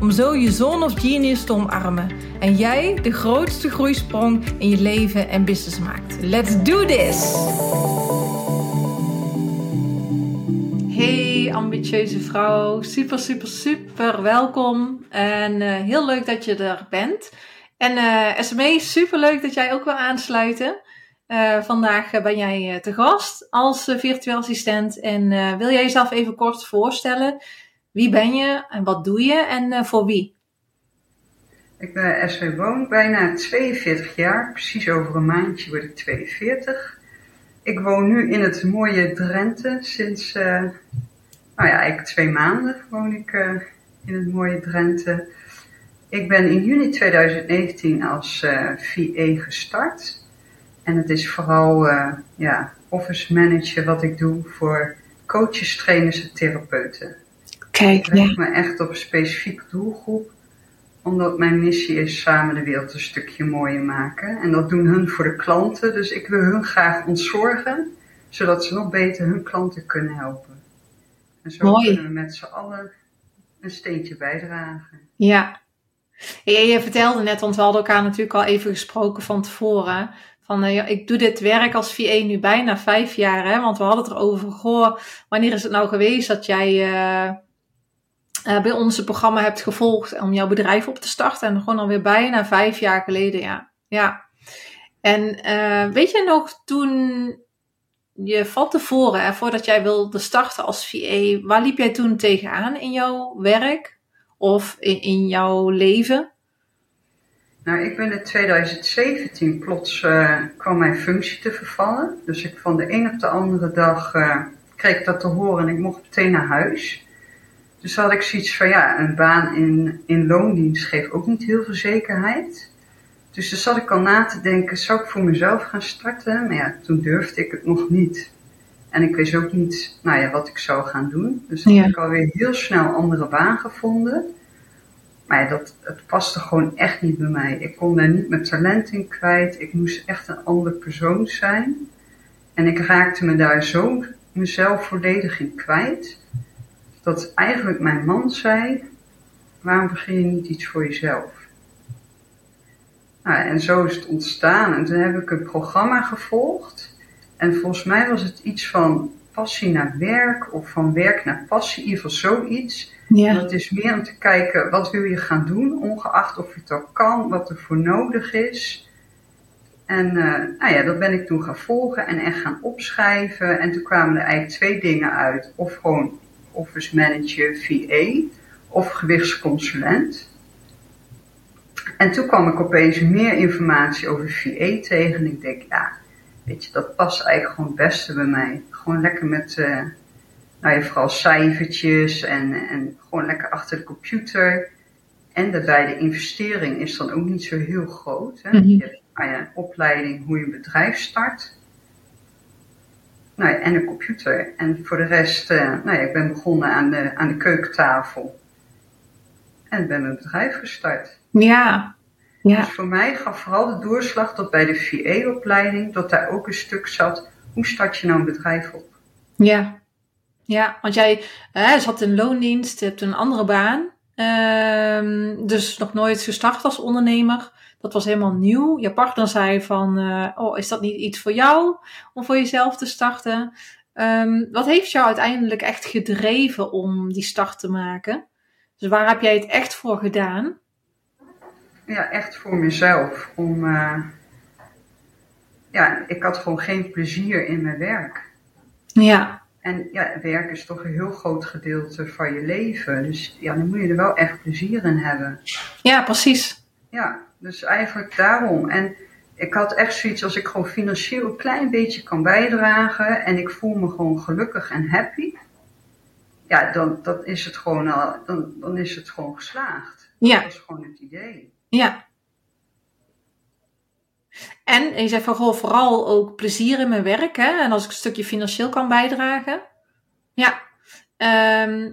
om zo je zone of genius te omarmen en jij de grootste groeisprong in je leven en business maakt. Let's do this! Hey ambitieuze vrouw, super super super welkom en uh, heel leuk dat je er bent. En uh, SME, super leuk dat jij ook wil aansluiten. Uh, vandaag ben jij te gast als virtueel assistent en wil jij jezelf even kort voorstellen? Wie ben je en wat doe je en uh, voor wie? Ik ben SW Woon, bijna 42 jaar. Precies over een maandje word ik 42. Ik woon nu in het mooie Drenthe. Sinds, uh, nou ja, eigenlijk twee maanden woon ik in het mooie Drenthe. Ik ben in juni 2019 als VA gestart. En het is vooral ja, office manager wat ik doe voor coaches, trainers en therapeuten. Kijk, ik richt me echt op een specifieke doelgroep. Omdat mijn missie is samen de wereld een stukje mooier maken. En dat doen hun voor de klanten. Dus ik wil hun graag ontzorgen. Zodat ze nog beter hun klanten kunnen helpen. En zo Mooi. kunnen we met z'n allen een steentje bijdragen. Ja. Je vertelde net, want we hadden elkaar natuurlijk al even gesproken van tevoren. Van, uh, ja, ik doe dit werk als VA nu bijna vijf jaar. Hè? Want we hadden het erover, goh, wanneer is het nou geweest dat jij... Uh, uh, bij ons het programma hebt gevolgd om jouw bedrijf op te starten. En gewoon alweer bijna vijf jaar geleden, ja. ja. En uh, weet je nog, toen je van tevoren, voordat jij wilde starten als VA, waar liep jij toen tegenaan in jouw werk of in, in jouw leven? Nou, ik ben in 2017 plots uh, kwam mijn functie te vervallen. Dus ik van de een op de andere dag kreeg ik dat te horen en ik mocht meteen naar huis. Dus had ik zoiets van, ja, een baan in, in loondienst geeft ook niet heel veel zekerheid. Dus toen zat ik al na te denken, zou ik voor mezelf gaan starten? Maar ja, toen durfde ik het nog niet. En ik wist ook niet, nou ja, wat ik zou gaan doen. Dus toen ja. heb ik alweer heel snel een andere baan gevonden. Maar ja, dat, het paste gewoon echt niet bij mij. Ik kon daar niet mijn talent in kwijt. Ik moest echt een andere persoon zijn. En ik raakte me daar zo mezelf volledig in kwijt dat eigenlijk mijn man zei: waarom begin je niet iets voor jezelf? Nou, en zo is het ontstaan. En toen heb ik een programma gevolgd. En volgens mij was het iets van passie naar werk of van werk naar passie, in ieder geval zoiets. Ja. Dat is meer om te kijken wat wil je gaan doen, ongeacht of je het al kan, wat er voor nodig is. En uh, nou ja, dat ben ik toen gaan volgen en echt gaan opschrijven. En toen kwamen er eigenlijk twee dingen uit. Of gewoon office manager VA of gewichtsconsulent. En toen kwam ik opeens meer informatie over VA tegen en ik denk, ja, weet je, dat past eigenlijk gewoon het beste bij mij. Gewoon lekker met, uh, nou ja, vooral cijfertjes en, en gewoon lekker achter de computer. En daarbij de investering is dan ook niet zo heel groot. Hè? Mhm. Je hebt nou ja, een opleiding hoe je een bedrijf start. Nou en een computer. En voor de rest, uh, nou ja, ik ben begonnen aan de, aan de keukentafel. En ben mijn bedrijf gestart. Ja. ja. Dus voor mij gaf vooral de doorslag dat bij de VA-opleiding, dat daar ook een stuk zat, hoe start je nou een bedrijf op? Ja. Ja, want jij hè, zat in loondienst, je hebt een andere baan. Um, dus nog nooit gestart als ondernemer. Dat was helemaal nieuw. Je partner zei van, uh, oh, is dat niet iets voor jou om voor jezelf te starten? Um, wat heeft jou uiteindelijk echt gedreven om die start te maken? Dus waar heb jij het echt voor gedaan? Ja, echt voor mezelf. Om, uh, ja, ik had gewoon geen plezier in mijn werk. Ja. En ja, werk is toch een heel groot gedeelte van je leven. Dus ja, dan moet je er wel echt plezier in hebben. Ja, precies. Ja, dus eigenlijk daarom. En ik had echt zoiets als ik gewoon financieel een klein beetje kan bijdragen en ik voel me gewoon gelukkig en happy. ja, dan, dan, is het gewoon al, dan, dan is het gewoon geslaagd. Ja. Dat is gewoon het idee. Ja. En je zegt van goh, vooral ook plezier in mijn werk. Hè? En als ik een stukje financieel kan bijdragen. Ja. Ehm,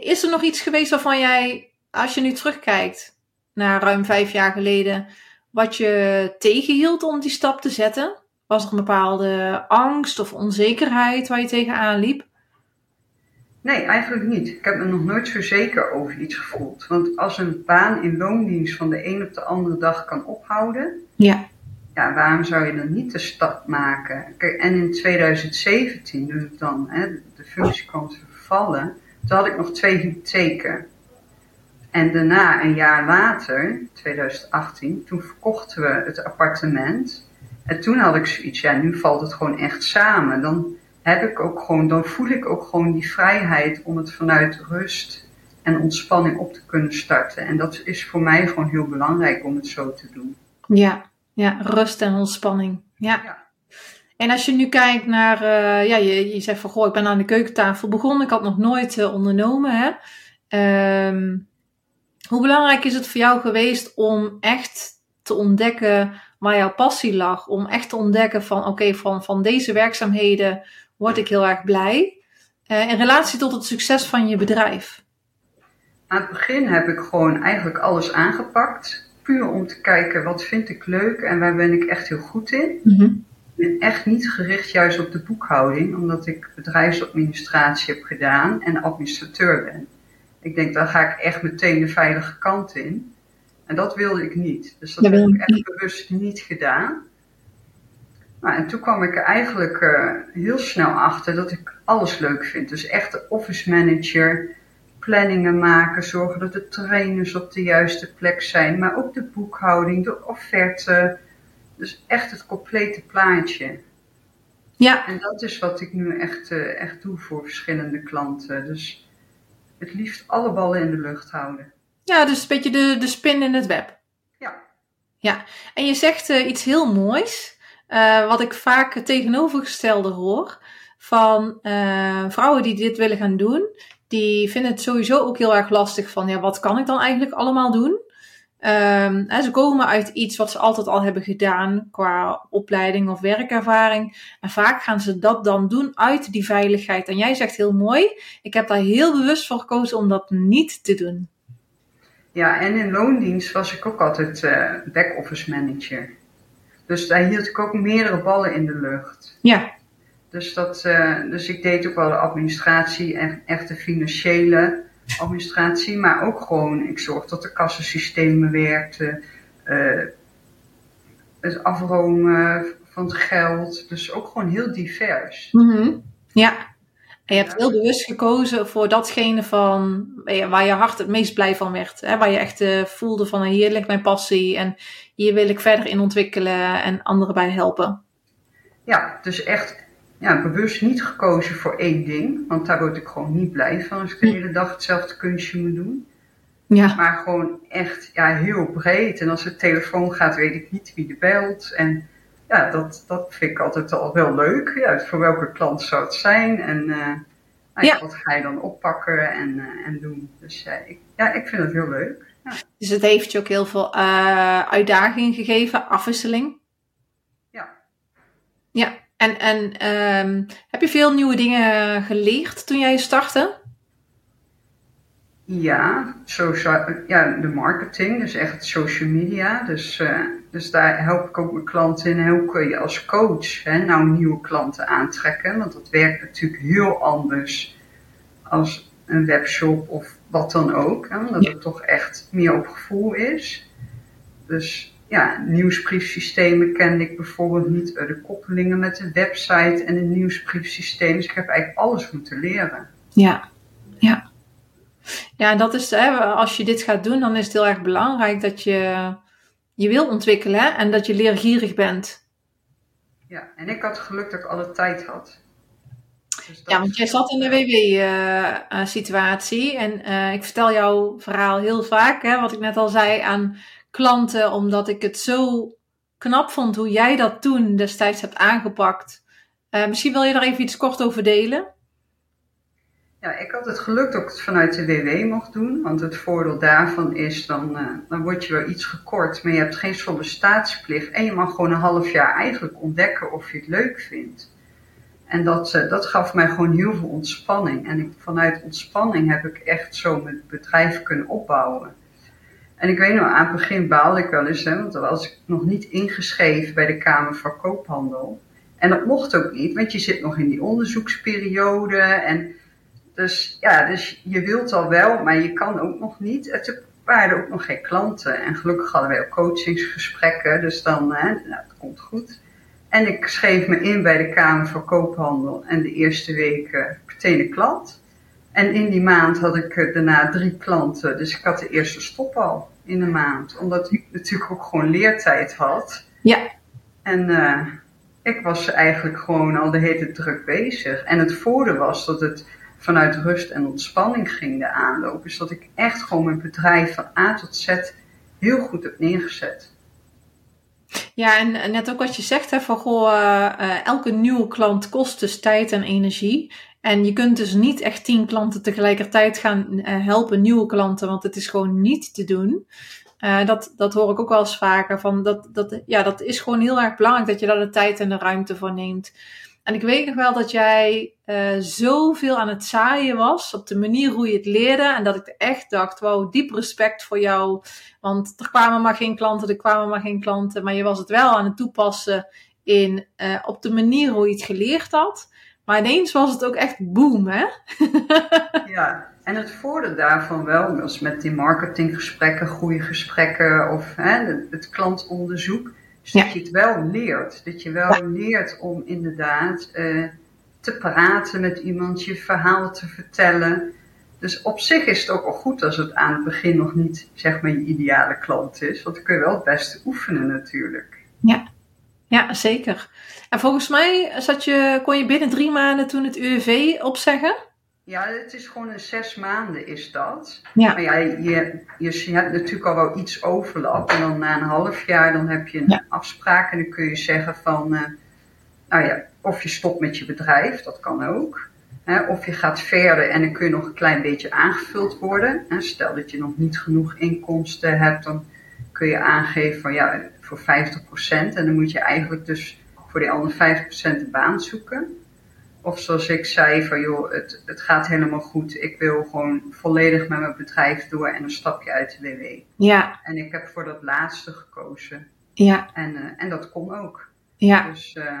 is er nog iets geweest waarvan jij, als je nu terugkijkt naar ruim vijf jaar geleden, wat je tegenhield om die stap te zetten? Was er een bepaalde angst of onzekerheid waar je tegenaan liep? Nee, eigenlijk niet. Ik heb me nog nooit zo zeker over iets gevoeld. Want als een baan in loondienst van de een op de andere dag kan ophouden, ja. Ja, waarom zou je dan niet de stap maken? Kijk, en in 2017, toen het dan hè, de functie kwam te vervallen, toen had ik nog twee hypotheken. En daarna, een jaar later, 2018, toen verkochten we het appartement. En toen had ik zoiets, ja, nu valt het gewoon echt samen. Dan heb ik ook gewoon, dan voel ik ook gewoon die vrijheid om het vanuit rust en ontspanning op te kunnen starten. En dat is voor mij gewoon heel belangrijk om het zo te doen. Ja, ja rust en ontspanning. Ja. ja. En als je nu kijkt naar, uh, ja, je, je zegt van goh, ik ben aan de keukentafel begonnen, ik had nog nooit uh, ondernomen. Hè? Um, hoe belangrijk is het voor jou geweest om echt te ontdekken waar jouw passie lag? Om echt te ontdekken van oké, van, van deze werkzaamheden word ik heel erg blij. Uh, in relatie tot het succes van je bedrijf. Aan het begin heb ik gewoon eigenlijk alles aangepakt. Puur om te kijken wat vind ik leuk en waar ben ik echt heel goed in. Mm -hmm. Ik ben echt niet gericht juist op de boekhouding, omdat ik bedrijfsadministratie heb gedaan en administrateur ben. Ik denk, daar ga ik echt meteen de veilige kant in. En dat wilde ik niet. Dus dat, heb ik echt bewust niet gedaan. Nou, en toen kwam ik er eigenlijk uh, heel snel achter dat ik alles leuk vind. Dus echt de office manager, planningen maken, zorgen dat de trainers op de juiste plek zijn, maar ook de boekhouding, de offerte. Dus echt het complete plaatje. Ja. En dat is wat ik nu echt, uh, echt doe voor verschillende klanten. Dus het liefst alle ballen in de lucht houden. Ja, dus een beetje de, de spin in het web. Ja. Ja, en je zegt uh, iets heel moois. Uh, wat ik vaak het tegenovergestelde hoor. Van uh, vrouwen die dit willen gaan doen. Die vinden het sowieso ook heel erg lastig van ja, wat kan ik dan eigenlijk allemaal doen? Um, hè, ze komen uit iets wat ze altijd al hebben gedaan qua opleiding of werkervaring. En vaak gaan ze dat dan doen uit die veiligheid. En jij zegt heel mooi, ik heb daar heel bewust voor gekozen om dat niet te doen. Ja, en in loondienst was ik ook altijd uh, back-office manager. Dus daar hield ik ook meerdere ballen in de lucht. Ja. Dus, dat, uh, dus ik deed ook wel de administratie en echt de financiële administratie, maar ook gewoon, ik zorg dat de kassensystemen werkten, uh, het afromen van het geld, dus ook gewoon heel divers. Mm -hmm. Ja, en je hebt heel bewust gekozen voor datgene van waar je hart het meest blij van werd. Hè? Waar je echt uh, voelde van hier ligt mijn passie en hier wil ik verder in ontwikkelen en anderen bij helpen. Ja, dus echt ja, bewust niet gekozen voor één ding. Want daar word ik gewoon niet blij van als ik de hele dag hetzelfde kunstje moet doen. Ja. Maar gewoon echt ja, heel breed. En als de telefoon gaat, weet ik niet wie er belt. En ja, dat, dat vind ik altijd al wel leuk. Ja, voor welke klant zou het zijn? En uh, nou, ja. wat ga je dan oppakken en, uh, en doen? Dus ja ik, ja, ik vind het heel leuk. Ja. Dus het heeft je ook heel veel uh, uitdaging gegeven, afwisseling? Ja. Ja, en, en um, heb je veel nieuwe dingen geleerd toen jij startte? Ja, social, ja, de marketing, dus echt social media. Dus, uh, dus daar help ik ook mijn klanten in. Hoe kun je als coach hè, nou nieuwe klanten aantrekken? Want dat werkt natuurlijk heel anders als een webshop of wat dan ook. Hè, omdat het toch echt meer op gevoel is. Dus ja, nieuwsbriefsystemen kende ik bijvoorbeeld niet. De koppelingen met de website en het nieuwsbriefsysteem. Dus ik heb eigenlijk alles moeten leren. Ja, ja. Ja, en dat is, hè, als je dit gaat doen, dan is het heel erg belangrijk dat je je wil ontwikkelen en dat je leergierig bent. Ja, en ik had geluk dat ik alle tijd had. Dus ja, want jij zat in de WW-situatie uh, en uh, ik vertel jouw verhaal heel vaak, hè, wat ik net al zei, aan klanten, omdat ik het zo knap vond hoe jij dat toen destijds hebt aangepakt. Uh, misschien wil je daar even iets kort over delen? Ja, ik had het geluk dat ik het vanuit de WW mocht doen. Want het voordeel daarvan is, dan, uh, dan word je wel iets gekort. Maar je hebt geen sollicitatiepligt. En je mag gewoon een half jaar eigenlijk ontdekken of je het leuk vindt. En dat, uh, dat gaf mij gewoon heel veel ontspanning. En ik, vanuit ontspanning heb ik echt zo mijn bedrijf kunnen opbouwen. En ik weet nog, aan het begin baalde ik wel eens, hè, want dan was ik nog niet ingeschreven bij de Kamer van Koophandel. En dat mocht ook niet, want je zit nog in die onderzoeksperiode. En dus ja, dus je wilt al wel, maar je kan ook nog niet. Het waren ook nog geen klanten. En gelukkig hadden wij ook coachingsgesprekken, dus dan, hè, nou, dat komt goed. En ik schreef me in bij de Kamer van Koophandel en de eerste weken meteen een klant. En in die maand had ik eh, daarna drie klanten, dus ik had de eerste stop al in een maand. Omdat ik natuurlijk ook gewoon leertijd had. Ja. En uh, ik was eigenlijk gewoon al de hele druk bezig. En het voordeel was dat het vanuit rust en ontspanning ging de aanloop. Dus dat ik echt gewoon mijn bedrijf van A tot Z heel goed heb neergezet. Ja, en net ook wat je zegt, hè, van goh, uh, elke nieuwe klant kost dus tijd en energie. En je kunt dus niet echt tien klanten tegelijkertijd gaan uh, helpen, nieuwe klanten, want het is gewoon niet te doen. Uh, dat, dat hoor ik ook wel eens vaker. Van dat, dat, ja, dat is gewoon heel erg belangrijk dat je daar de tijd en de ruimte voor neemt. En ik weet nog wel dat jij uh, zoveel aan het zaaien was op de manier hoe je het leerde. En dat ik echt dacht, wow, diep respect voor jou. Want er kwamen maar geen klanten, er kwamen maar geen klanten. Maar je was het wel aan het toepassen in, op de manier hoe je het geleerd had. Maar ineens was het ook echt boom, hè? ja, en het voordeel daarvan wel, als met die marketinggesprekken, goede gesprekken of hè, het klantonderzoek dus dat je het wel leert. Dat je wel leert om inderdaad uh, te praten met iemand, je verhaal te vertellen. Dus op zich is het ook wel goed als het aan het begin nog niet zeg maar je ideale klant is. Want dan kun je wel het beste oefenen natuurlijk. Ja, ja zeker. En volgens mij zat je, kon je binnen drie maanden toen het UWV opzeggen? Ja, het is gewoon een zes maanden is dat. Ja. Maar ja, je, je, hebt natuurlijk al wel iets overlap. En dan na een half jaar dan heb je een afspraak. En dan kun je zeggen van, uh, nou ja, of je stopt met je bedrijf, dat kan ook. Hè, of je gaat verder en dan kun je nog een klein beetje aangevuld worden. Hè, stel dat je nog niet genoeg inkomsten hebt, dan kun je aangeven van ja, voor 50%. En dan moet je eigenlijk dus voor die andere 50% een baan zoeken. Of zoals ik zei, van joh, het, het gaat helemaal goed. Ik wil gewoon volledig met mijn bedrijf door en een stapje uit de WW. Ja. En ik heb voor dat laatste gekozen. Ja. En, uh, en dat kon ook. Ja. Dus, uh,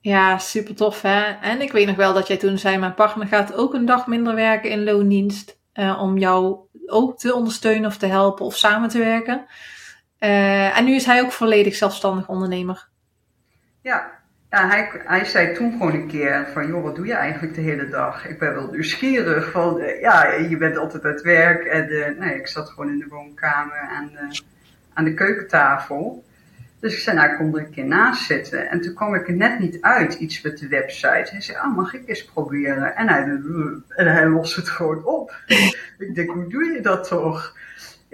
ja, super tof hè. En ik weet nog wel dat jij toen zei, mijn partner gaat ook een dag minder werken in loondienst. Uh, om jou ook te ondersteunen of te helpen of samen te werken. en nu is hij ook volledig zelfstandig ondernemer. Ja, hij, hij zei toen gewoon een keer van, joh, wat doe je eigenlijk de hele dag? Ik ben wel nieuwsgierig van, uh, ja, je bent altijd uit werk. En uh, nee, ik zat gewoon in de woonkamer aan de, aan de keukentafel. Dus ik zei, nou, kom er een keer naast zitten. En toen kwam ik er net niet uit, iets met de website. Hij zei, oh, mag ik eens proberen? En hij, en hij lost het gewoon op. ik denk, hoe doe je dat toch?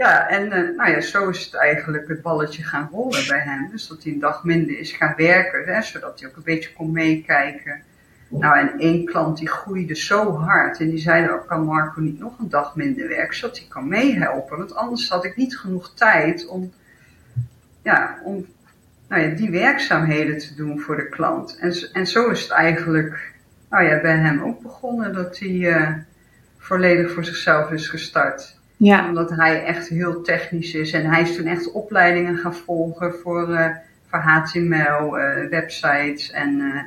Ja, en uh, nou ja, zo is het eigenlijk het balletje gaan rollen bij hem. Dus dat hij een dag minder is gaan werken, hè, zodat hij ook een beetje kon meekijken. Nou, en één klant die groeide zo hard en die zei ook, kan Marco niet nog een dag minder werken, zodat hij kan meehelpen. Want anders had ik niet genoeg tijd om, ja, om nou ja, die werkzaamheden te doen voor de klant. En, en zo is het eigenlijk nou ja, bij hem ook begonnen, dat hij uh, volledig voor zichzelf is gestart. Ja. Omdat hij echt heel technisch is. En hij is toen echt opleidingen gaan volgen voor, uh, voor HTML, uh, websites en uh,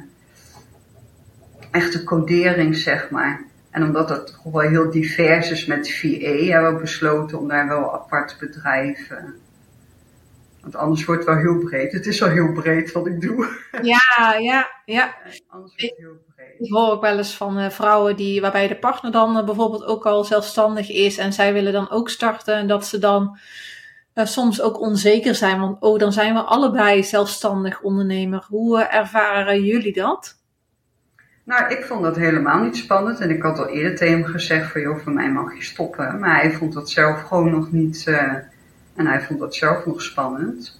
echte codering, zeg maar. En omdat het toch wel heel divers is met VA, hebben we besloten om daar wel apart bedrijven. Want anders wordt het wel heel breed. Het is wel heel breed wat ik doe. Ja, ja, ja. Anders wordt het heel breed. Ik hoor ook wel eens van uh, vrouwen die, waarbij de partner dan uh, bijvoorbeeld ook al zelfstandig is en zij willen dan ook starten en dat ze dan uh, soms ook onzeker zijn, want oh, dan zijn we allebei zelfstandig ondernemer. Hoe ervaren jullie dat? Nou, ik vond dat helemaal niet spannend en ik had al eerder tegen hem gezegd van joh, voor mij mag je stoppen. Maar hij vond dat zelf gewoon nog niet en hij vond dat zelf nog spannend.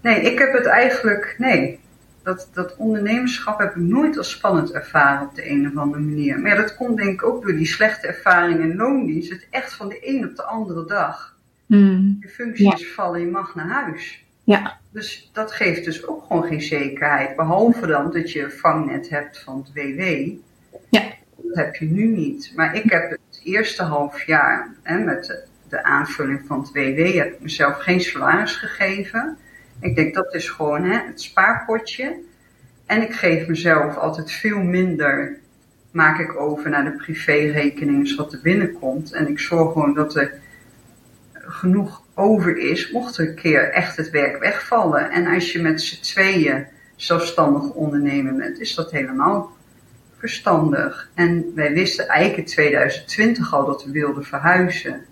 Nee, ik heb het eigenlijk, nee, dat, dat ondernemerschap heb ik nooit als spannend ervaren op de een of andere manier. Maar ja, dat komt denk ik ook door die slechte ervaring in loondienst. Het echt van de een op de andere dag. Hmm. Je functie is vallen, je mag naar huis. Ja. Dus dat geeft dus ook gewoon geen zekerheid. Behalve dan dat je vangnet hebt van het WW. Ja. Dat heb je nu niet. Maar ik heb het eerste half jaar hè, met de, aanvulling van het WW heb ik mezelf geen salaris gegeven. Ik denk dat is gewoon hè, het spaarpotje. En ik geef mezelf altijd veel minder, maak ik over naar de privérekening zodat er binnenkomt. En ik zorg gewoon dat er genoeg over is, mocht er een keer echt het werk wegvallen. En als je met z'n tweeën zelfstandig ondernemen bent, is dat helemaal verstandig. En wij wisten eigenlijk in 2020 al dat we wilden verhuizen.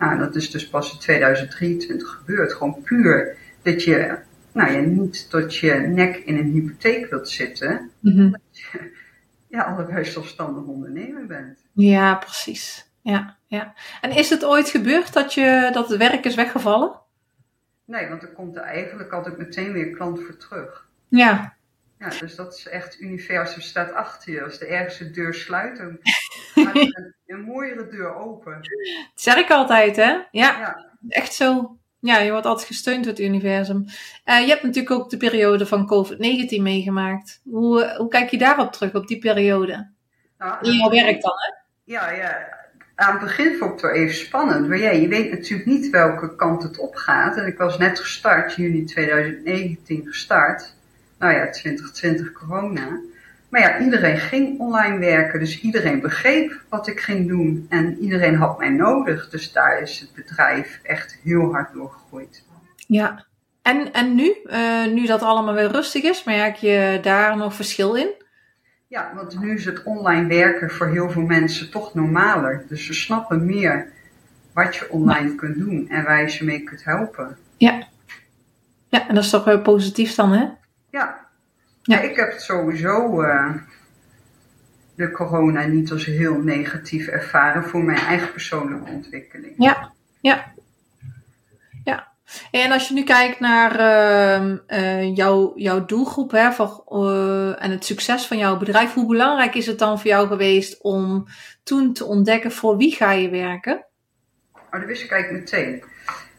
Nou, dat is dus pas in 2023 gebeurd. Gewoon puur dat je, nou ja, niet tot je nek in een hypotheek wilt zitten. Mhm. Dat je, ja, allebei zelfstandig ondernemer bent. Ja, precies. Ja, ja. En is het ooit gebeurd dat, je, dat het werk is weggevallen? Nee, want er komt er eigenlijk altijd meteen weer klant voor terug. Ja. Ja, dus dat is echt, het universum staat achter je. Als de ergste deur sluit, dan een, een mooiere deur open. Dat zeg ik altijd, hè? Ja, Ja, echt zo. Ja, je wordt altijd gesteund door het universum. Eh, je hebt natuurlijk ook de periode van COVID-19 meegemaakt. Hoe, eh, hoe kijk je daarop terug, op die periode? nou, In jouw werk dan, hè? Ja, ja. Aan het begin vond ik het wel even spannend. Maar ja, je weet natuurlijk niet welke kant het op gaat. En ik was net gestart, juni 2019 gestart. Nou ja, 2020 corona. Maar ja, iedereen ging online werken. Dus iedereen begreep wat ik ging doen. En iedereen had mij nodig. Dus daar is het bedrijf echt heel hard doorgegroeid. Ja. En, en nu? Eh, nu dat allemaal weer rustig is, merk je daar nog verschil in? Ja, want nu is het online werken voor heel veel mensen toch normaler. Dus ze snappen meer wat je online kunt doen en waar je ze mee kunt helpen. Ja. Ja, en dat is toch wel positief dan, hè? Ja, Ja. ik heb het sowieso uh, de corona niet als heel negatief ervaren voor mijn eigen persoonlijke ontwikkeling. Ja, ja. Ja. En als je nu kijkt naar uh, uh, jouw, jouw doelgroep hè, van, uh, en het succes van jouw bedrijf, hoe belangrijk is het dan voor jou geweest om toen te ontdekken voor wie ga je werken? Oh, dat wist ik eigenlijk meteen.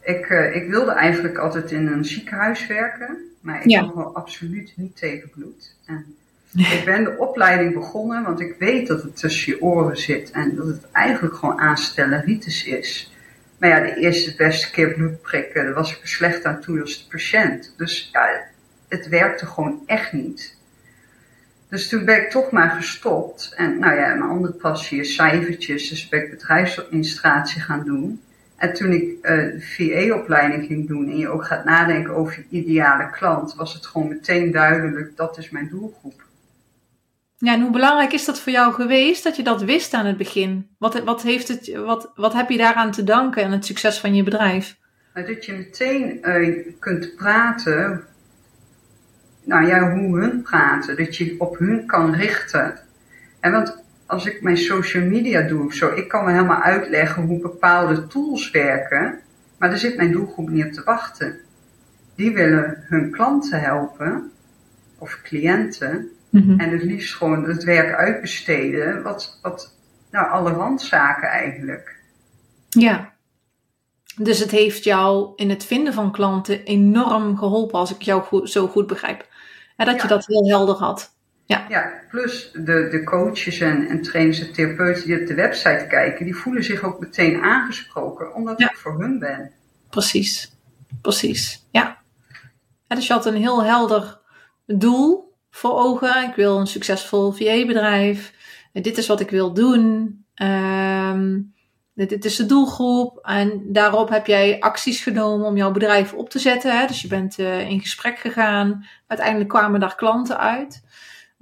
Ik, ik wilde eigenlijk altijd in een ziekenhuis werken, maar ik Ja. kan gewoon absoluut niet tegen bloed. En ik ben de opleiding begonnen, want ik weet dat het tussen je oren zit en dat het eigenlijk gewoon aanstelleritis is. Maar ja, de eerste beste keer bloed prikken, daar was ik er slecht aan toe als de patiënt. Dus ja, het werkte gewoon echt niet. Dus toen ben ik toch maar gestopt. En nou ja, mijn andere passie is cijfertjes, dus ben ik bedrijfsadministratie gaan doen. En toen ik uh, de VA-opleiding ging doen en je ook gaat nadenken over je ideale klant, was het gewoon meteen duidelijk, dat is mijn doelgroep. Ja, en hoe belangrijk is dat voor jou geweest dat je dat wist aan het begin? Wat, wat, heeft het, wat, wat heb je daaraan te danken aan het succes van je bedrijf? Dat je meteen uh, kunt praten, nou ja, hoe hun praten, dat je op hun kan richten. En want als ik mijn social media doe of zo, ik kan me helemaal uitleggen hoe bepaalde tools werken, maar daar zit mijn doelgroep niet op te wachten. Die willen hun klanten helpen, of cliënten, Mhm. en het liefst gewoon het werk uitbesteden, wat, wat nou, alle randzaken eigenlijk. Ja. Dus het heeft jou in het vinden van klanten enorm geholpen, als ik jou goed, zo goed begrijp. En dat Ja. je dat heel helder had. Ja, plus de, de coaches en, en trainers en therapeuten die op de website kijken, die voelen zich ook meteen aangesproken, omdat Ja. ik voor hun ben. Precies. Precies. Ja. ja. Dus je had een heel helder doel voor ogen. Ik wil een succesvol VA-bedrijf. Dit is wat ik wil doen. Ehm, dit, dit is de doelgroep. En daarop heb jij acties genomen om jouw bedrijf op te zetten. Hè? Dus je bent uh, in gesprek gegaan. Uiteindelijk kwamen daar klanten uit.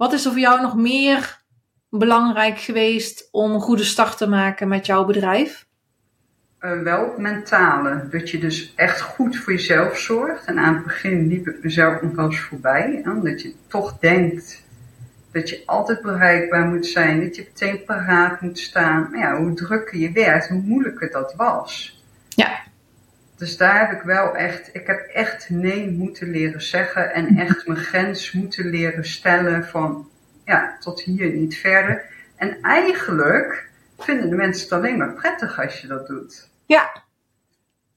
Wat is er voor jou nog meer belangrijk geweest om een goede start te maken met jouw bedrijf? Uh, wel het mentale. Dat je dus echt goed voor jezelf zorgt. En aan het begin liep ik mezelf nog wel eens voorbij. Hè? Omdat je toch denkt dat je altijd bereikbaar moet zijn. Dat je meteen paraat moet staan. Maar ja, hoe drukker je werkt, hoe moeilijker dat was. Ja. Dus daar heb ik wel echt, ik heb echt nee moeten leren zeggen en echt mijn grens moeten leren stellen van, ja, tot hier niet verder. En eigenlijk vinden de mensen het alleen maar prettig als je dat doet. Ja,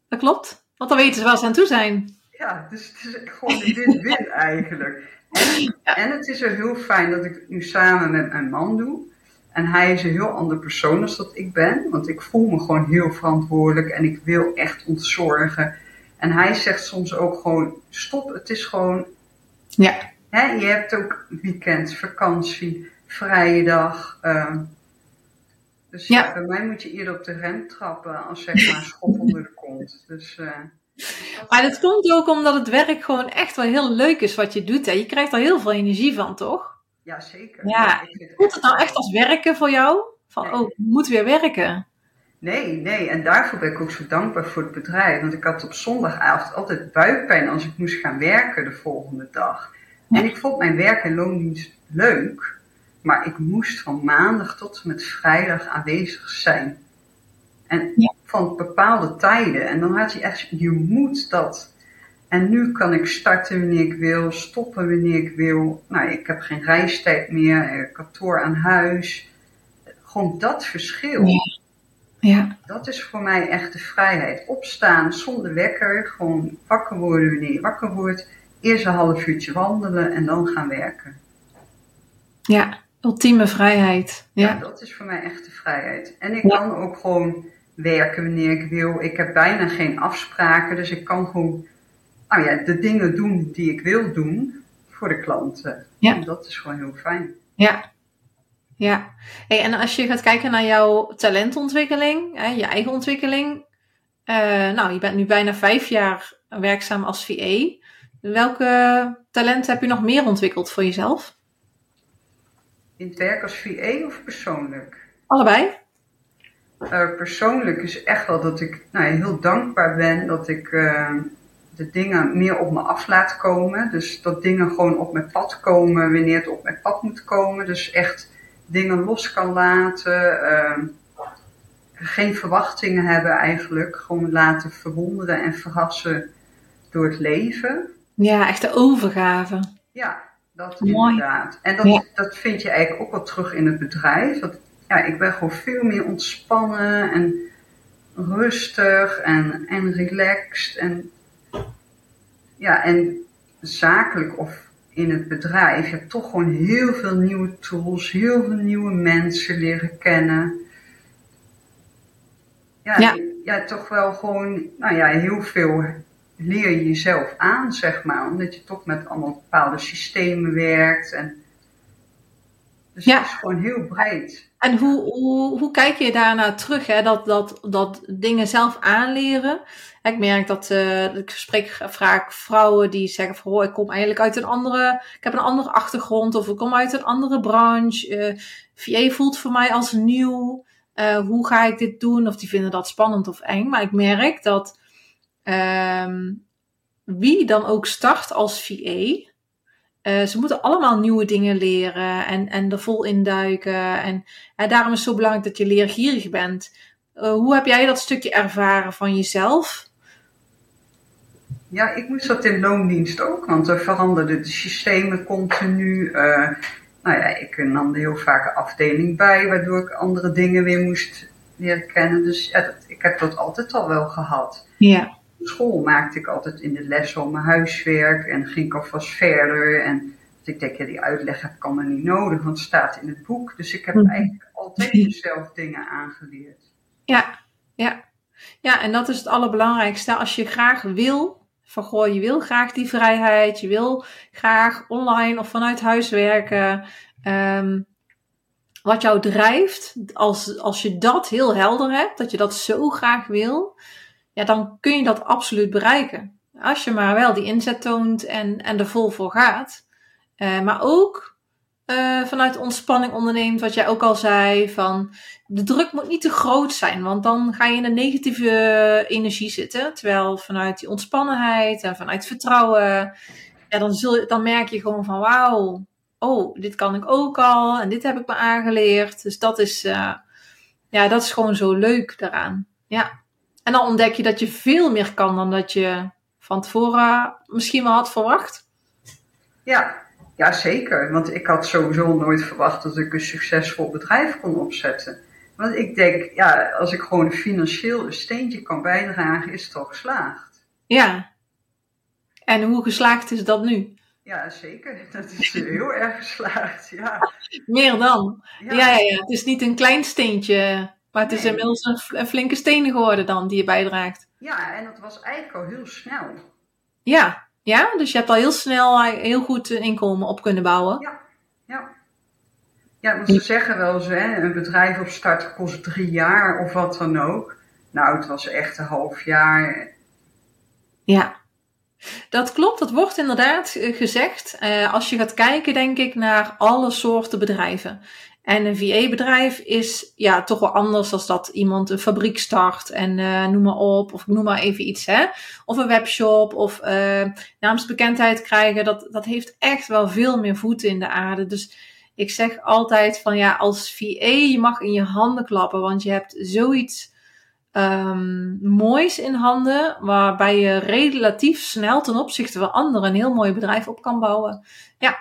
dat klopt. Want dan weten ze waar ze aan toe zijn. Ja, dus het is gewoon een win-win eigenlijk. En, en het is er heel fijn dat ik het nu samen met mijn man doe. En hij is een heel ander persoon als dat ik ben. Want ik voel me gewoon heel verantwoordelijk en ik wil echt ontzorgen. En hij zegt soms ook gewoon, stop, het is gewoon... Ja. Hè, je hebt ook weekend, vakantie, vrije dag. Uh, dus ja. bij mij moet je eerder op de rem trappen als zeg maar schop onder de kont. Dus... Uh, maar dat komt ook omdat het werk gewoon echt wel heel leuk is wat je doet. Hè? Je krijgt er heel veel energie van, toch? Ja, zeker. Ja. Voelt het nou echt als werken voor jou? Van, oh, ik moet weer werken. Nee, nee. En daarvoor ben ik ook zo dankbaar voor het bedrijf. Want ik had op zondagavond altijd buikpijn als ik moest gaan werken de volgende dag. En ik vond mijn werk en loondienst leuk. Maar ik moest van maandag tot en met vrijdag aanwezig zijn. En van bepaalde tijden. En dan had je echt, je moet dat. En nu kan ik starten wanneer ik wil, stoppen wanneer ik wil. Nou, ik heb geen reistijd meer, kantoor aan huis. Gewoon dat verschil. Ja. ja. Dat is voor mij echt de vrijheid. Opstaan zonder wekker, gewoon wakker worden wanneer je wakker wordt. Eerst een half uurtje wandelen en dan gaan werken. Ja, ultieme vrijheid. Ja, ja dat is voor mij echt de vrijheid. En ik kan ook gewoon werken wanneer ik wil. Ik heb bijna geen afspraken, dus ik kan gewoon nou ja, de dingen doen die ik wil doen voor de klanten. Ja. En dat is gewoon heel fijn. Ja. Ja. Hey, en als je gaat kijken naar jouw talentontwikkeling, hè, je eigen ontwikkeling. Uh, nou, je bent nu bijna vijf jaar werkzaam als VA. Welke talenten heb je nog meer ontwikkeld voor jezelf? In het werk als VA of persoonlijk? Allebei. Uh, persoonlijk is echt wel dat ik nou, heel dankbaar ben dat ik uh, de dingen meer op me af laat komen. Dus dat dingen gewoon op mijn pad komen wanneer het op mijn pad moet komen. Dus echt dingen los kan laten. Uh, geen verwachtingen hebben eigenlijk. Gewoon laten verwonderen en verrassen door het leven. Ja, echt de overgave. Ja, dat Mooi. inderdaad. En dat, dat vind je eigenlijk ook wel terug in het bedrijf. Dat, ja, ik ben gewoon veel meer ontspannen en rustig en, en relaxed. En ja, en zakelijk of in het bedrijf, je hebt toch gewoon heel veel nieuwe tools, heel veel nieuwe mensen leren kennen. Ja, ja. ja toch wel gewoon, nou ja, heel veel leer je jezelf aan, zeg maar. Omdat je toch met allemaal bepaalde systemen werkt. En, dus ja. het is gewoon heel breed. En hoe, hoe, hoe kijk je daarna terug, hè? Dat, dat, dat dingen zelf aanleren? Ik merk dat uh, ik spreek vaak vrouwen die zeggen van, ik kom eigenlijk uit een andere, ik heb een andere achtergrond of ik kom uit een andere branche. Uh, eh, VA voelt voor mij als nieuw. Uh, hoe ga ik dit doen? Of die vinden dat spannend of eng. Maar ik merk dat um, wie dan ook start als VA, uh, ze moeten allemaal nieuwe dingen leren en, en er vol induiken. En, en daarom is het zo belangrijk dat je leergierig bent. Uh, hoe heb jij dat stukje ervaren van jezelf? Ja, ik moest dat in loondienst ook, want er veranderden de systemen continu. Uh, nou ja, ik nam er heel vaak een afdeling bij, waardoor ik andere dingen weer moest leren kennen. Dus ja, dat, ik heb dat altijd al wel gehad. Ja. School maakte ik altijd in de les al mijn huiswerk en ging ik alvast verder. En ik denk, ja, die uitleg heb ik allemaal niet nodig, want het staat in het boek. Dus ik heb mhm. eigenlijk altijd zelf dingen aangeleerd. Ja, ja. Ja, en dat is het allerbelangrijkste. Als je graag wil van goh, je wil graag die vrijheid, je wil graag online of vanuit huis werken. Um, wat jou drijft, als, als je dat heel helder hebt, dat je dat zo graag wil, ja, dan kun je dat absoluut bereiken. Als je maar wel die inzet toont en, en er vol voor gaat. Uh, maar ook uh, vanuit ontspanning onderneemt, wat jij ook al zei, van de druk moet niet te groot zijn, want dan ga je in een negatieve energie zitten. Terwijl vanuit die ontspannenheid en vanuit vertrouwen, ja, dan, zul je, dan merk je gewoon van wauw, oh, dit kan ik ook al en dit heb ik me aangeleerd. Dus dat is, uh, ja, dat is gewoon zo leuk daaraan. Ja. En dan ontdek je dat je veel meer kan dan dat je van tevoren misschien wel had verwacht. Ja, ja, zeker. Want ik had sowieso nooit verwacht dat ik een succesvol bedrijf kon opzetten. Want ik denk, ja, als ik gewoon financieel een steentje kan bijdragen, is het al geslaagd. Ja. En hoe geslaagd is dat nu? Ja, zeker. Dat is heel erg geslaagd, ja. Meer dan? Ja. ja. Ja, Het is niet een klein steentje, maar het is inmiddels een, een, flinke steen geworden dan, die je bijdraagt. Ja, en dat was eigenlijk al heel snel. Ja, ja? dus je hebt al heel snel heel goed inkomen op kunnen bouwen. Ja, ja. Ja, want ze zeggen wel eens, hè, een bedrijf opstarten kost drie jaar of wat dan ook. Nou, het was echt een half jaar. Ja, dat klopt, dat wordt inderdaad eh, gezegd. Uh, als je gaat kijken, denk ik, naar alle soorten bedrijven. En een VA-bedrijf is ja, toch wel anders dan dat iemand een fabriek start en uh, noem maar op, of noem maar even iets, hè. Of een webshop, of uh, naamsbekendheid krijgen. Dat, dat heeft echt wel veel meer voeten in de aarde. Dus ik zeg altijd van ja, als VA, je mag in je handen klappen, want je hebt zoiets um, moois in handen, waarbij je relatief snel ten opzichte van anderen een heel mooi bedrijf op kan bouwen. Ja,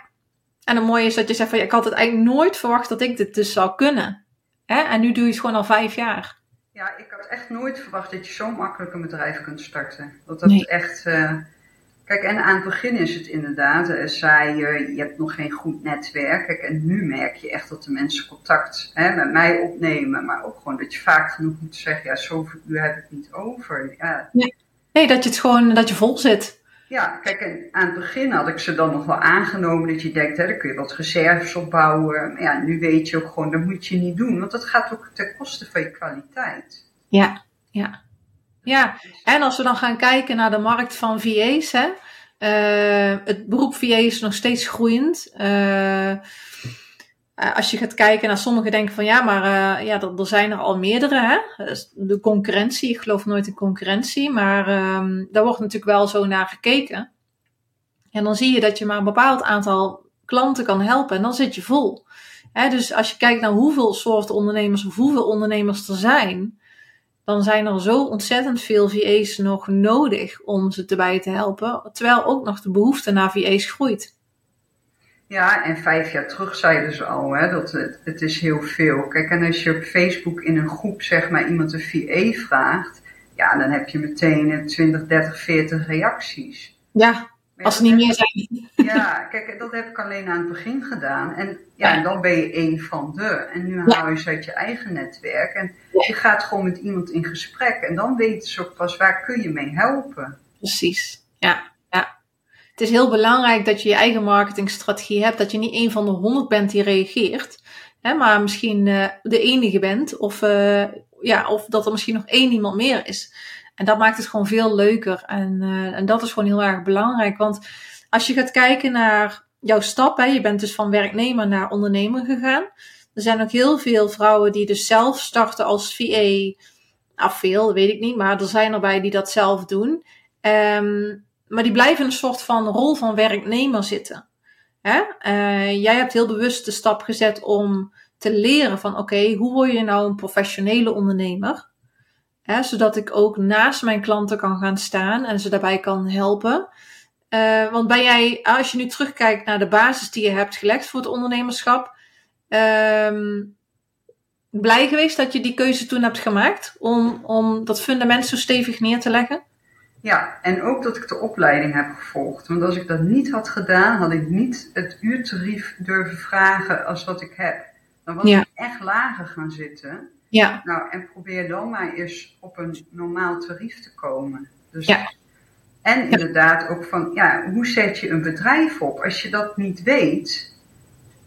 en het mooie is dat je zegt van ja, ik had het eigenlijk nooit verwacht dat ik dit dus zou kunnen. Hè? En nu doe je het gewoon al vijf jaar. Ja, ik had echt nooit verwacht dat je zo makkelijk een bedrijf kunt starten. Dat dat nee. echt. Uh, kijk, en aan het begin is het inderdaad, uh, zei je, je hebt nog geen goed netwerk. Kijk, en nu merk je echt dat de mensen contact hè, met mij opnemen, maar ook gewoon dat je vaak genoeg moet zeggen, ja, zoveel uur heb ik niet over. Ja. Nee. nee, dat je het gewoon, dat je vol zit. Ja, kijk, aan het begin had ik ze dan nog wel aangenomen dat je denkt, hè, dan kun je wat reserves opbouwen. Maar ja, nu weet je ook gewoon, dat moet je niet doen, want dat gaat ook ten koste van je kwaliteit. Ja, ja. Ja, en als we dan gaan kijken naar de markt van VA's, hè, uh, het beroep VA is nog steeds groeiend. Uh, als je gaat kijken naar sommigen denken van ja, maar uh, ja, er, er, zijn er al meerdere. Hè? De concurrentie, ik geloof nooit in concurrentie, maar um, daar wordt natuurlijk wel zo naar gekeken. En dan zie je dat je maar een bepaald aantal klanten kan helpen en dan zit je vol. Hè, dus als je kijkt naar hoeveel soorten ondernemers of hoeveel ondernemers er zijn, dan zijn er zo ontzettend veel VA's nog nodig om ze erbij te helpen, terwijl ook nog de behoefte naar VA's groeit. Ja, en vijf jaar terug zeiden ze al, hè, dat het, het is heel veel. Kijk, en als je op Facebook in een groep zeg maar iemand een VA vraagt, ja, dan heb je meteen 20, 30, 40 reacties. Ja, als ze niet meer zijn. Ja, kijk, dat heb ik alleen aan het begin gedaan. En ja, en dan ben je één van de. En nu haal je ze uit je eigen netwerk. En je gaat gewoon met iemand in gesprek. En dan weten ze ook pas waar kun je mee helpen. Precies, ja. ja. Het is heel belangrijk dat je je eigen marketingstrategie hebt. Dat je niet één van de honderd bent die reageert. Hè, maar misschien uh, de enige bent. Of, uh, ja, of dat er misschien nog één iemand meer is. En dat maakt het gewoon veel leuker. En, uh, en dat is gewoon heel erg belangrijk. Want als je gaat kijken naar jouw stap, hè, je bent dus van werknemer naar ondernemer gegaan. Er zijn ook heel veel vrouwen die dus zelf starten als VA. Nou, veel, weet ik niet, maar er zijn erbij die dat zelf doen. Um, maar die blijven een soort van rol van werknemer zitten. Hè? Uh, jij hebt heel bewust de stap gezet om te leren van oké, hoe word je nou een professionele ondernemer? Hè, zodat ik ook naast mijn klanten kan gaan staan en ze daarbij kan helpen. Uh, want ben jij, als je nu terugkijkt naar de basis die je hebt gelegd voor het ondernemerschap, um, blij geweest dat je die keuze toen hebt gemaakt om, om dat fundament zo stevig neer te leggen? Ja, en ook dat ik de opleiding heb gevolgd. Want als ik dat niet had gedaan, had ik niet het uurtarief durven vragen als wat ik heb. Dan was ik echt lager gaan zitten. Ja. Nou, en probeer dan maar eens op een normaal tarief te komen. Dus, ja. En inderdaad ook van, ja, hoe zet je een bedrijf op? Als je dat niet weet,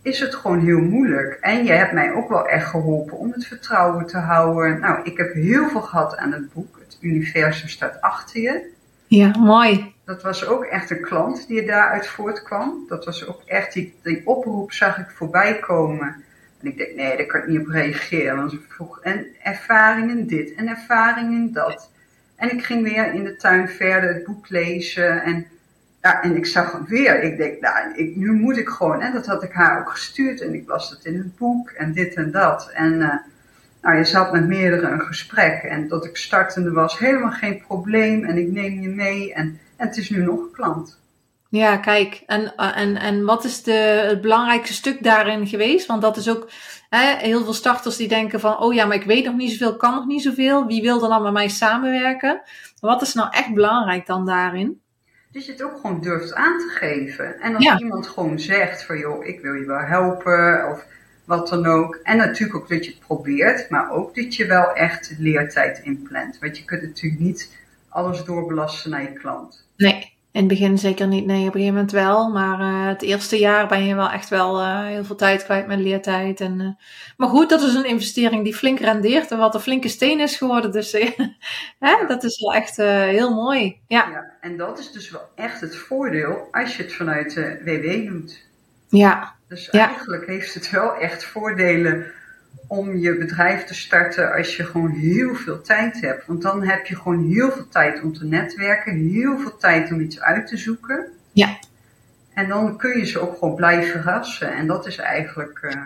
is het gewoon heel moeilijk. En je hebt mij ook wel echt geholpen om het vertrouwen te houden. Nou, ik heb heel veel gehad aan het boek. Het universum staat achter je. Ja, mooi. Dat was ook echt een klant die daaruit voortkwam. Dat was ook echt, die, die oproep zag ik voorbij komen. En ik denk, nee, daar kan ik niet op reageren. Want ze vroeg, en ervaringen dit en ervaringen dat. En ik ging weer in de tuin verder het boek lezen. En, ja, en ik zag hem weer. Ik denk, nou, ik, nu moet ik gewoon. En dat had ik haar ook gestuurd. En ik las het in het boek en dit en dat. En uh, nou, je zat met meerdere een gesprek. En dat ik startende was, helemaal geen probleem. En ik neem je mee. En, het is nu nog een klant. Ja, kijk. En, en, en wat is de, het belangrijkste stuk daarin geweest? Want dat is ook hè, heel veel starters die denken van... Oh ja, maar ik weet nog niet zoveel, kan nog niet zoveel. Wie wil er dan met mij samenwerken? Wat is nou echt belangrijk dan daarin? Dat je het ook gewoon durft aan te geven. En als iemand gewoon zegt van... joh, ik wil je wel helpen of wat dan ook. En natuurlijk ook dat je het probeert, maar ook dat je wel echt leertijd inplant. Want je kunt natuurlijk niet alles doorbelasten naar je klant. Nee, in het begin zeker niet. Nee, op een gegeven moment wel. Maar uh, het eerste jaar ben je wel echt wel uh, heel veel tijd kwijt met leertijd. En, uh, maar goed, dat is een investering die flink rendeert. En wat een flinke steen is geworden. Dus hè, dat is wel echt heel mooi. Ja. ja. En dat is dus wel echt het voordeel als je het vanuit de WW doet. Ja. Dus eigenlijk heeft het wel echt voordelen om je bedrijf te starten als je gewoon heel veel tijd hebt. Want dan heb je gewoon heel veel tijd om te netwerken, heel veel tijd om iets uit te zoeken. Ja. En dan kun je ze ook gewoon blijven verrassen. En dat is eigenlijk. Uh...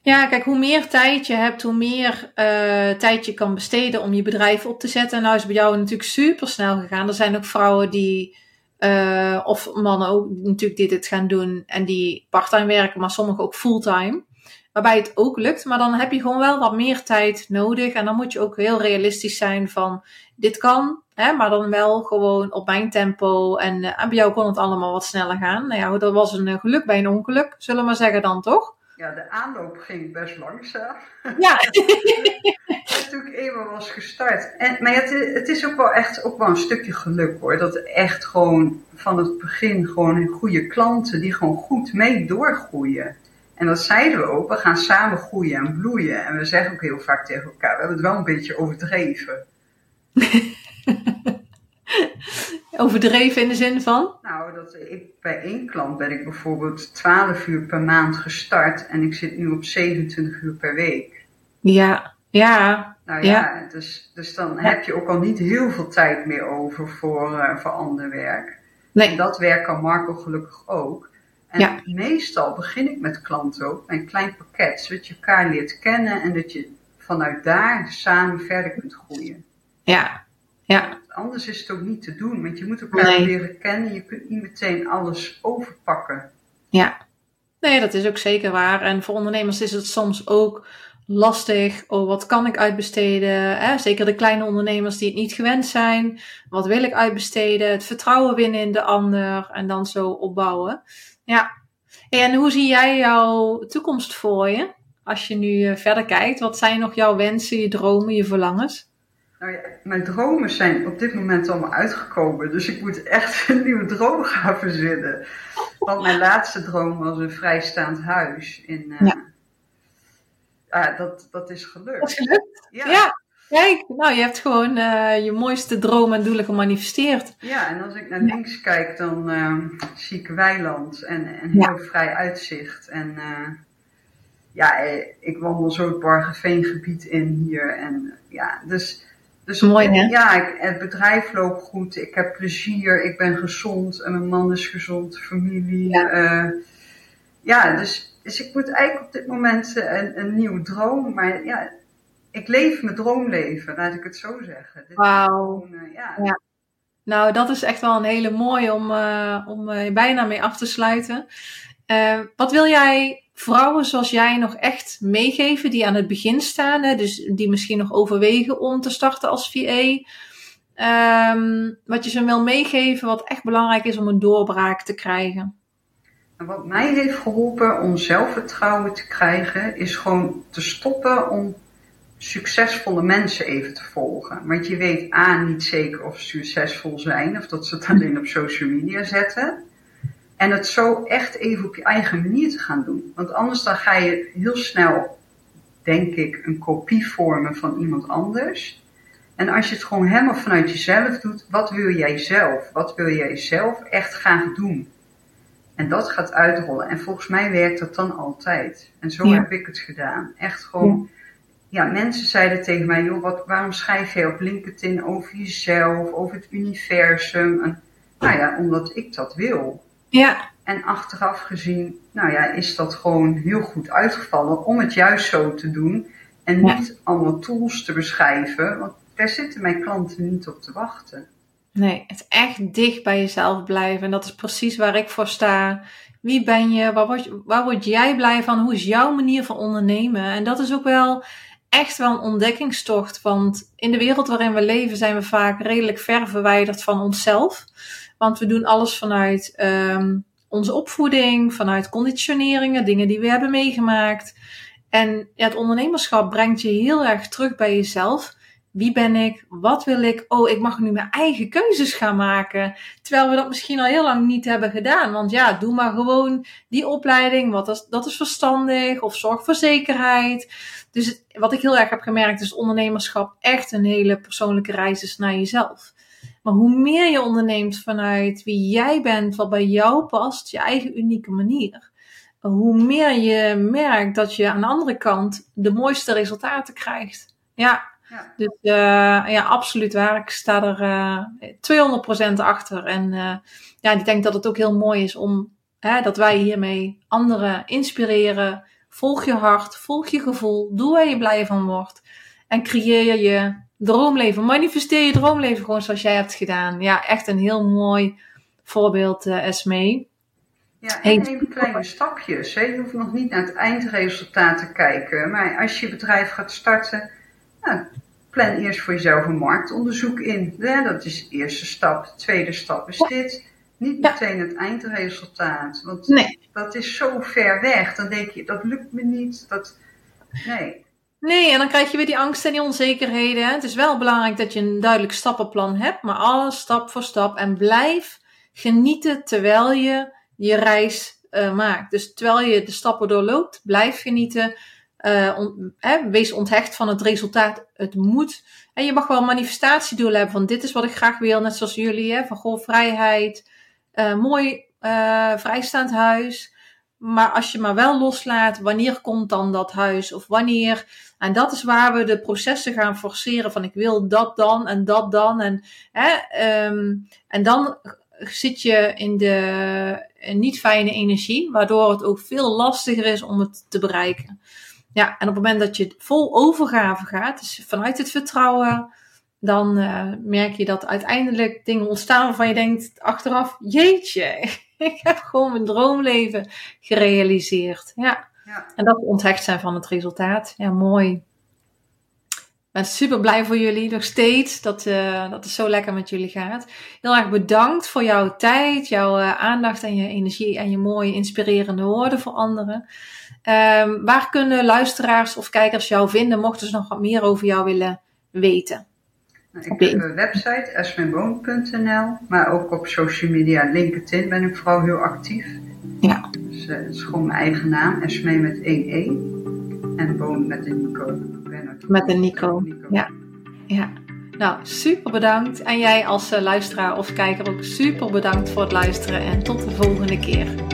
Ja, kijk, hoe meer tijd je hebt, hoe meer uh, tijd je kan besteden om je bedrijf op te zetten. En nou is bij jou natuurlijk super snel gegaan. Er zijn ook vrouwen die uh, of mannen ook natuurlijk die dit gaan doen en die parttime werken, maar sommigen ook fulltime. Waarbij het ook lukt, maar dan heb je gewoon wel wat meer tijd nodig. En dan moet je ook heel realistisch zijn van dit kan, hè, maar dan wel gewoon op mijn tempo. En, uh, en bij jou kon het allemaal wat sneller gaan. Nou ja, dat was een uh, geluk bij een ongeluk, zullen we maar zeggen dan toch? Ja, de aanloop ging best langzaam. Ja. toen ik eenmaal was gestart. En, maar het, het, is ook wel echt ook wel een stukje geluk hoor. Dat echt gewoon van het begin gewoon goede klanten die gewoon goed mee doorgroeien. En dat zeiden we ook, we gaan samen groeien en bloeien. En we zeggen ook heel vaak tegen elkaar, we hebben het wel een beetje overdreven. overdreven in de zin van? Nou, dat ik, bij één klant ben ik bijvoorbeeld 12 uur per maand gestart en ik zit nu op 27 uur per week. Ja, ja. Nou ja, Dus, dus dan heb je ook al niet heel veel tijd meer over voor, uh, voor ander werk. Nee. En dat werk kan Marco gelukkig ook. En ja. meestal begin ik met klanten ook met een klein pakket, zodat je elkaar leert kennen en dat je vanuit daar samen verder kunt groeien. Ja, ja. Anders is het ook niet te doen, want je moet elkaar leren kennen. Je kunt niet meteen alles overpakken. Ja, nee, dat is ook zeker waar. En voor ondernemers is het soms ook lastig. Oh, wat kan ik uitbesteden? Hè? Zeker de kleine ondernemers die het niet gewend zijn. Wat wil ik uitbesteden? Het vertrouwen winnen in de ander en dan zo opbouwen. Ja. En hoe zie jij jouw toekomst voor je? Als je nu eh, verder kijkt, wat zijn nog jouw wensen, je dromen, je verlangens? Nou ja, mijn dromen zijn op dit moment allemaal uitgekomen. Dus ik moet echt een nieuwe droom gaan verzinnen. Want mijn laatste droom was een vrijstaand huis in, uh, ja ah, dat, dat is gelukt. Dat is gelukt? Ja. Kijk, nou, je hebt gewoon uh, je mooiste droom en doelen gemanifesteerd. Ja, en als ik naar links kijk, dan uh, zie ik weiland en een heel vrij uitzicht. En uh, ja, eh, ik wandel zo het Bargeveengebied in hier. En ja, dus... Dus Mooi, hè? Ja, ik, het bedrijf loopt goed. Ik heb plezier. Ik ben gezond. En mijn man is gezond. Familie. Ja, ja dus dus ik moet eigenlijk op dit moment eh, een, een nieuwe droom. Maar ja, ik leef mijn droomleven, laat ik het zo zeggen. Wauw. Uh, ja. ja. Nou, dat is echt wel een hele mooie om, uh, om uh, bijna mee af te sluiten. wat wil jij vrouwen zoals jij nog echt meegeven die aan het begin staan? Hè? Dus die misschien nog overwegen om te starten als VA. Um, ehm, wat je ze wil meegeven wat echt belangrijk is om een doorbraak te krijgen? wat mij heeft geholpen om zelfvertrouwen te krijgen, is gewoon te stoppen om succesvolle mensen even te volgen. Want je weet A, niet zeker of ze succesvol zijn, of dat ze het alleen op social media zetten. En het zo echt even op je eigen manier te gaan doen. Want anders dan ga je heel snel, denk ik, een kopie vormen van iemand anders. En als je het gewoon helemaal vanuit jezelf doet, wat wil jij zelf? Wat wil jij zelf echt graag doen? En dat gaat uitrollen. En volgens mij werkt dat dan altijd. En zo heb ik het gedaan. Echt gewoon. Ja. mensen zeiden tegen mij: joh, wat, waarom schrijf je op LinkedIn over jezelf, over het universum? En, nou ja, omdat ik dat wil. Ja. En achteraf gezien, nou ja, is dat gewoon heel goed uitgevallen om het juist zo te doen. En niet allemaal tools te beschrijven, want daar zitten mijn klanten niet op te wachten. Nee, het echt dicht bij jezelf blijven. En dat is precies waar ik voor sta. Wie ben je? Waar word, waar word jij blij van? Hoe is jouw manier van ondernemen? En dat is ook wel echt wel een ontdekkingstocht. Want in de wereld waarin we leven zijn we vaak redelijk ver verwijderd van onszelf. Want we doen alles vanuit um, onze opvoeding, vanuit conditioneringen, dingen die we hebben meegemaakt. En ja, het ondernemerschap brengt je heel erg terug bij jezelf. Wie ben ik? Wat wil ik? Oh, ik mag nu mijn eigen keuzes gaan maken. Terwijl we dat misschien al heel lang niet hebben gedaan. Want ja, doe maar gewoon die opleiding. Wat is, dat is verstandig. Of zorg voor zekerheid. Dus wat ik heel erg heb gemerkt is ondernemerschap echt een hele persoonlijke reis is naar jezelf. Maar hoe meer je onderneemt vanuit wie jij bent, wat bij jou past, je eigen unieke manier, hoe meer je merkt dat je aan de andere kant de mooiste resultaten krijgt. Ja, ja. Dus uh, ja, absoluut waar. Ik sta er uh, 200% achter. En uh, ja, ik denk dat het ook heel mooi is om hè, dat wij hiermee anderen inspireren. Volg je hart, volg je gevoel, doe waar je blij van wordt. En creëer je droomleven. Manifesteer je droomleven gewoon zoals jij hebt gedaan. Ja, echt een heel mooi voorbeeld, uh, Esme. Ja, en neem kleine stapjes. Hè. Je hoeft nog niet naar het eindresultaat te kijken. Maar als je bedrijf gaat starten, nou, plan eerst voor jezelf een marktonderzoek in. Ja, dat is de eerste stap. De tweede stap is dit. Niet meteen het eindresultaat. Want nee. dat is zo ver weg. Dan denk je, dat lukt me niet. Dat, nee. Nee, en dan krijg je weer die angst en die onzekerheden. Het is wel belangrijk dat je een duidelijk stappenplan hebt, maar alles stap voor stap. En blijf genieten terwijl je je reis uh, maakt. Dus terwijl je de stappen doorloopt, blijf genieten. Hè, wees onthecht van het resultaat. Het moet. En je mag wel manifestatiedoelen hebben van dit is wat ik graag wil, net zoals jullie. Hè, van goh, vrijheid, uh, mooi vrijstaand huis. Maar als je maar wel loslaat, wanneer komt dan dat huis? Of wanneer? En dat is waar we de processen gaan forceren van ik wil dat dan en dat dan. En, hè, um, en dan zit je in de niet fijne energie, waardoor het ook veel lastiger is om het te bereiken. Ja, en op het moment dat je vol overgave gaat, dus vanuit het vertrouwen, dan uh, merk je dat uiteindelijk dingen ontstaan waarvan je denkt achteraf, jeetje, ik heb gewoon mijn droomleven gerealiseerd. Ja. ja. En dat onthecht zijn van het resultaat. Ja, mooi. Ik ben super blij voor jullie nog steeds dat, uh, dat het zo lekker met jullie gaat. Heel erg bedankt voor jouw tijd, jouw uh, aandacht en je energie en je mooie inspirerende woorden voor anderen. Um, waar kunnen luisteraars of kijkers jou vinden, mochten ze nog wat meer over jou willen weten? Nou, ik heb een website, esmenboom.nl, maar ook op social media, LinkedIn ben ik vooral heel actief. Ja. Dus uh, het is gewoon mijn eigen naam, Esme met 1 E en Boom met een Nico. Met een Nico. Nico. Ja. ja. Nou, super bedankt. En jij als uh, luisteraar of kijker ook super bedankt voor het luisteren en tot de volgende keer.